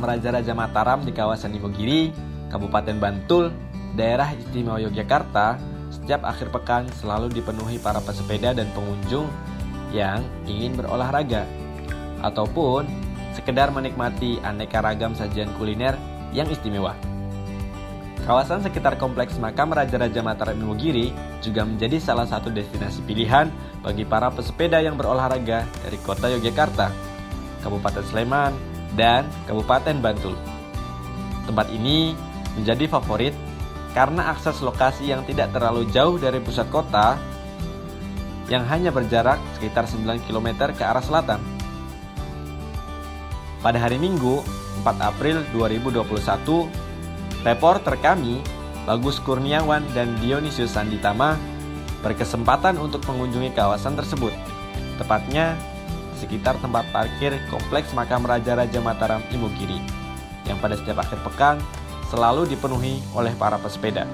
makam Raja-Raja Mataram di kawasan Imogiri, Kabupaten Bantul, daerah istimewa Yogyakarta, setiap akhir pekan selalu dipenuhi para pesepeda dan pengunjung yang ingin berolahraga ataupun sekedar menikmati aneka ragam sajian kuliner yang istimewa. Kawasan sekitar kompleks makam Raja-Raja Mataram Imogiri juga menjadi salah satu destinasi pilihan bagi para pesepeda yang berolahraga dari kota Yogyakarta, Kabupaten Sleman, dan Kabupaten Bantul. Tempat ini menjadi favorit karena akses lokasi yang tidak terlalu jauh dari pusat kota yang hanya berjarak sekitar 9 km ke arah selatan. Pada hari Minggu, 4 April 2021, reporter kami, Bagus Kurniawan dan Dionysius Sanditama, berkesempatan untuk mengunjungi kawasan tersebut, tepatnya sekitar tempat parkir kompleks makam Raja-Raja Mataram Imogiri, yang pada setiap akhir pekan selalu dipenuhi oleh para pesepeda.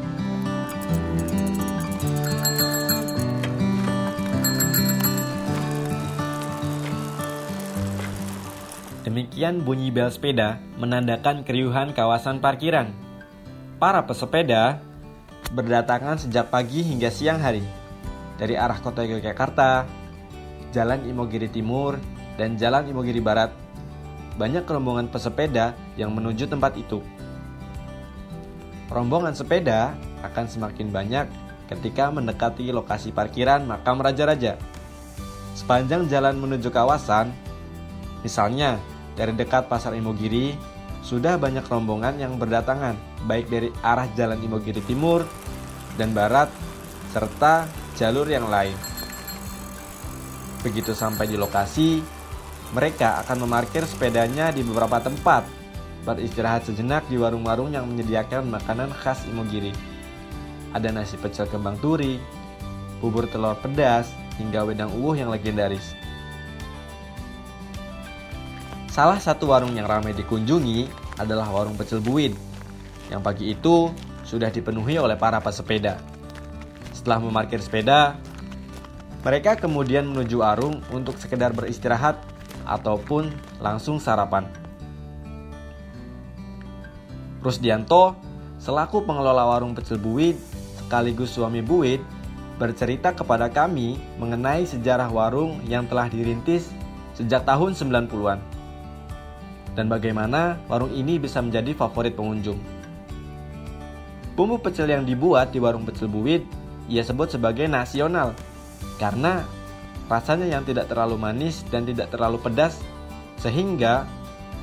Demikian bunyi bel sepeda menandakan keriuhan kawasan parkiran. Para pesepeda berdatangan sejak pagi hingga siang hari dari arah kota Yogyakarta, Jalan Imogiri Timur, dan Jalan Imogiri Barat. Banyak rombongan pesepeda yang menuju tempat itu rombongan sepeda akan semakin banyak ketika mendekati lokasi parkiran makam raja-raja. Sepanjang jalan menuju kawasan, misalnya dari dekat Pasar Imogiri, sudah banyak rombongan yang berdatangan, baik dari arah Jalan Imogiri Timur dan Barat, serta jalur yang lain. Begitu sampai di lokasi, mereka akan memarkir sepedanya di beberapa tempat beristirahat sejenak di warung-warung yang menyediakan makanan khas Imogiri. Ada nasi pecel kembang turi, bubur telur pedas, hingga wedang uwuh yang legendaris. Salah satu warung yang ramai dikunjungi adalah warung pecel buin, yang pagi itu sudah dipenuhi oleh para pesepeda. Setelah memarkir sepeda, mereka kemudian menuju warung untuk sekedar beristirahat ataupun langsung sarapan. Rusdianto, selaku pengelola warung pecel Buit sekaligus suami Buit, bercerita kepada kami mengenai sejarah warung yang telah dirintis sejak tahun 90-an dan bagaimana warung ini bisa menjadi favorit pengunjung. Bumbu pecel yang dibuat di warung pecel Buit ia sebut sebagai nasional karena rasanya yang tidak terlalu manis dan tidak terlalu pedas sehingga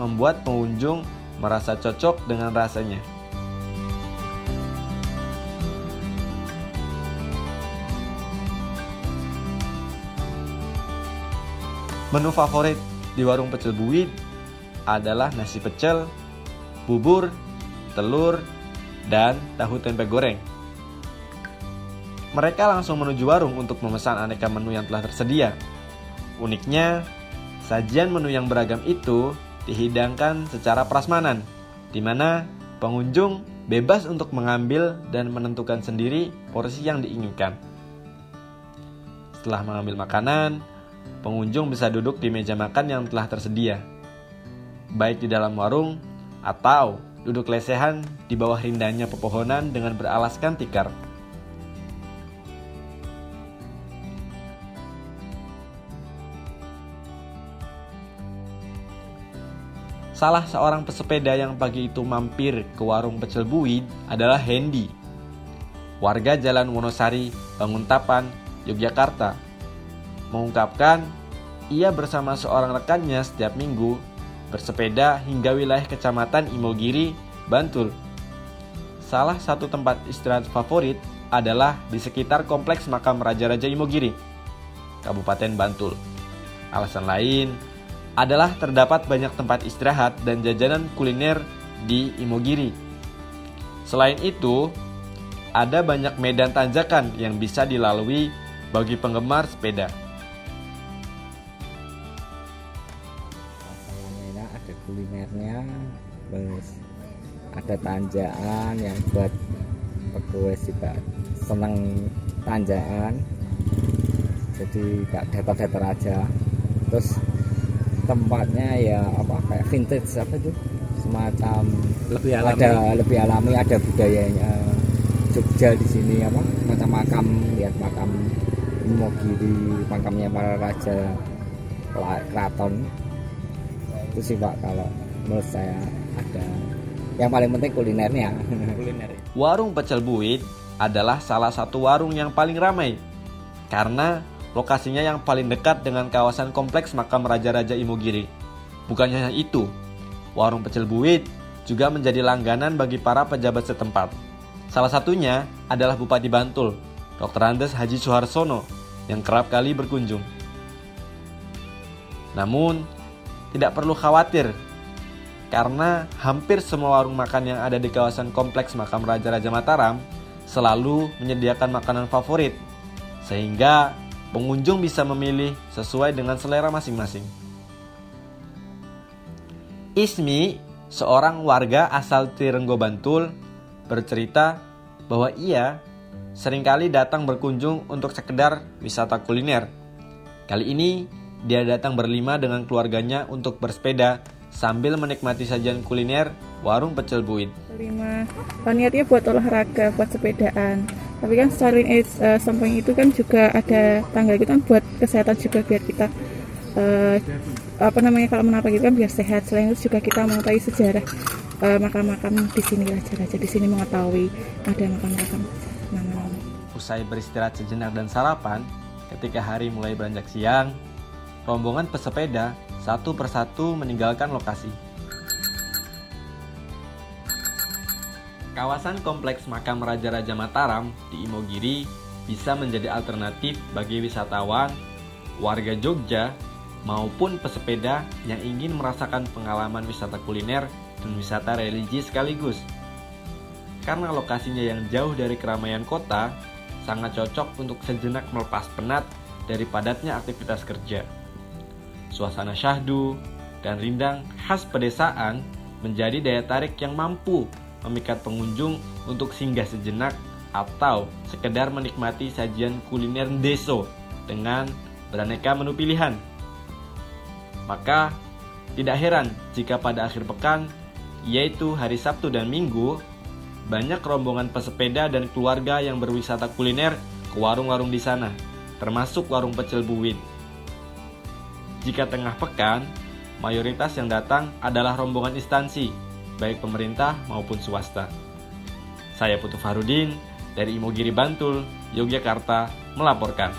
membuat pengunjung merasa cocok dengan rasanya. Menu favorit di warung pecel buit adalah nasi pecel, bubur, telur, dan tahu tempe goreng. Mereka langsung menuju warung untuk memesan aneka menu yang telah tersedia. Uniknya, sajian menu yang beragam itu dihidangkan secara prasmanan, di mana pengunjung bebas untuk mengambil dan menentukan sendiri porsi yang diinginkan. Setelah mengambil makanan, pengunjung bisa duduk di meja makan yang telah tersedia, baik di dalam warung atau duduk lesehan di bawah rindanya pepohonan dengan beralaskan tikar. Salah seorang pesepeda yang pagi itu mampir ke warung pecel buid adalah Hendy. Warga Jalan Wonosari, Banguntapan, Yogyakarta. Mengungkapkan, ia bersama seorang rekannya setiap minggu bersepeda hingga wilayah kecamatan Imogiri, Bantul. Salah satu tempat istirahat favorit adalah di sekitar kompleks makam Raja-Raja Imogiri, Kabupaten Bantul. Alasan lain adalah terdapat banyak tempat istirahat dan jajanan kuliner di Imogiri. Selain itu, ada banyak medan tanjakan yang bisa dilalui bagi penggemar sepeda. ada kulinernya, terus ada tanjakan yang buat pegawai juga senang tanjakan, jadi gak datar-datar aja. Terus tempatnya ya apa kayak vintage apa tuh semacam lebih alami. ada lebih alami ada budayanya. Jogja di sini apa macam makam lihat makam Imogiri makamnya para raja keraton. Itu sih pak kalau menurut saya ada. Yang paling penting kulinernya. Kuliner. Warung Pecel Buit adalah salah satu warung yang paling ramai. Karena lokasinya yang paling dekat dengan kawasan kompleks makam Raja-Raja Imogiri. Bukannya hanya itu, warung Pecel Buit juga menjadi langganan bagi para pejabat setempat. Salah satunya adalah Bupati Bantul, Dr. Andes Haji Suharsono, yang kerap kali berkunjung. Namun, tidak perlu khawatir karena hampir semua warung makan yang ada di kawasan kompleks makam Raja-Raja Mataram selalu menyediakan makanan favorit, sehingga pengunjung bisa memilih sesuai dengan selera masing-masing. Ismi, seorang warga asal Tirenggo Bantul, bercerita bahwa ia sering kali datang berkunjung untuk sekedar wisata kuliner. Kali ini, dia datang berlima dengan keluarganya untuk bersepeda sambil menikmati sajian kuliner warung pecel buit. Lima, niatnya buat olahraga, buat sepedaan. Tapi kan selain uh, samping itu kan juga ada tangga itu kan buat kesehatan juga biar kita uh, apa namanya kalau menapa gitu kan biar sehat. Selain itu juga kita mengetahui sejarah uh, makam-makam di sini raja-raja di sini mengetahui ada makam-makam. Usai beristirahat sejenak dan sarapan, ketika hari mulai beranjak siang, rombongan pesepeda satu persatu meninggalkan lokasi. Kawasan kompleks makam Raja-Raja Mataram di Imogiri bisa menjadi alternatif bagi wisatawan, warga Jogja, maupun pesepeda yang ingin merasakan pengalaman wisata kuliner dan wisata religi sekaligus. Karena lokasinya yang jauh dari keramaian kota, sangat cocok untuk sejenak melepas penat dari padatnya aktivitas kerja. Suasana syahdu dan rindang khas pedesaan menjadi daya tarik yang mampu memikat pengunjung untuk singgah sejenak atau sekedar menikmati sajian kuliner deso dengan beraneka menu pilihan. Maka, tidak heran jika pada akhir pekan, yaitu hari Sabtu dan Minggu, banyak rombongan pesepeda dan keluarga yang berwisata kuliner ke warung-warung di sana, termasuk warung pecel buwit. Jika tengah pekan, mayoritas yang datang adalah rombongan instansi, baik pemerintah maupun swasta. Saya Putu Farudin dari Imogiri Bantul, Yogyakarta, melaporkan.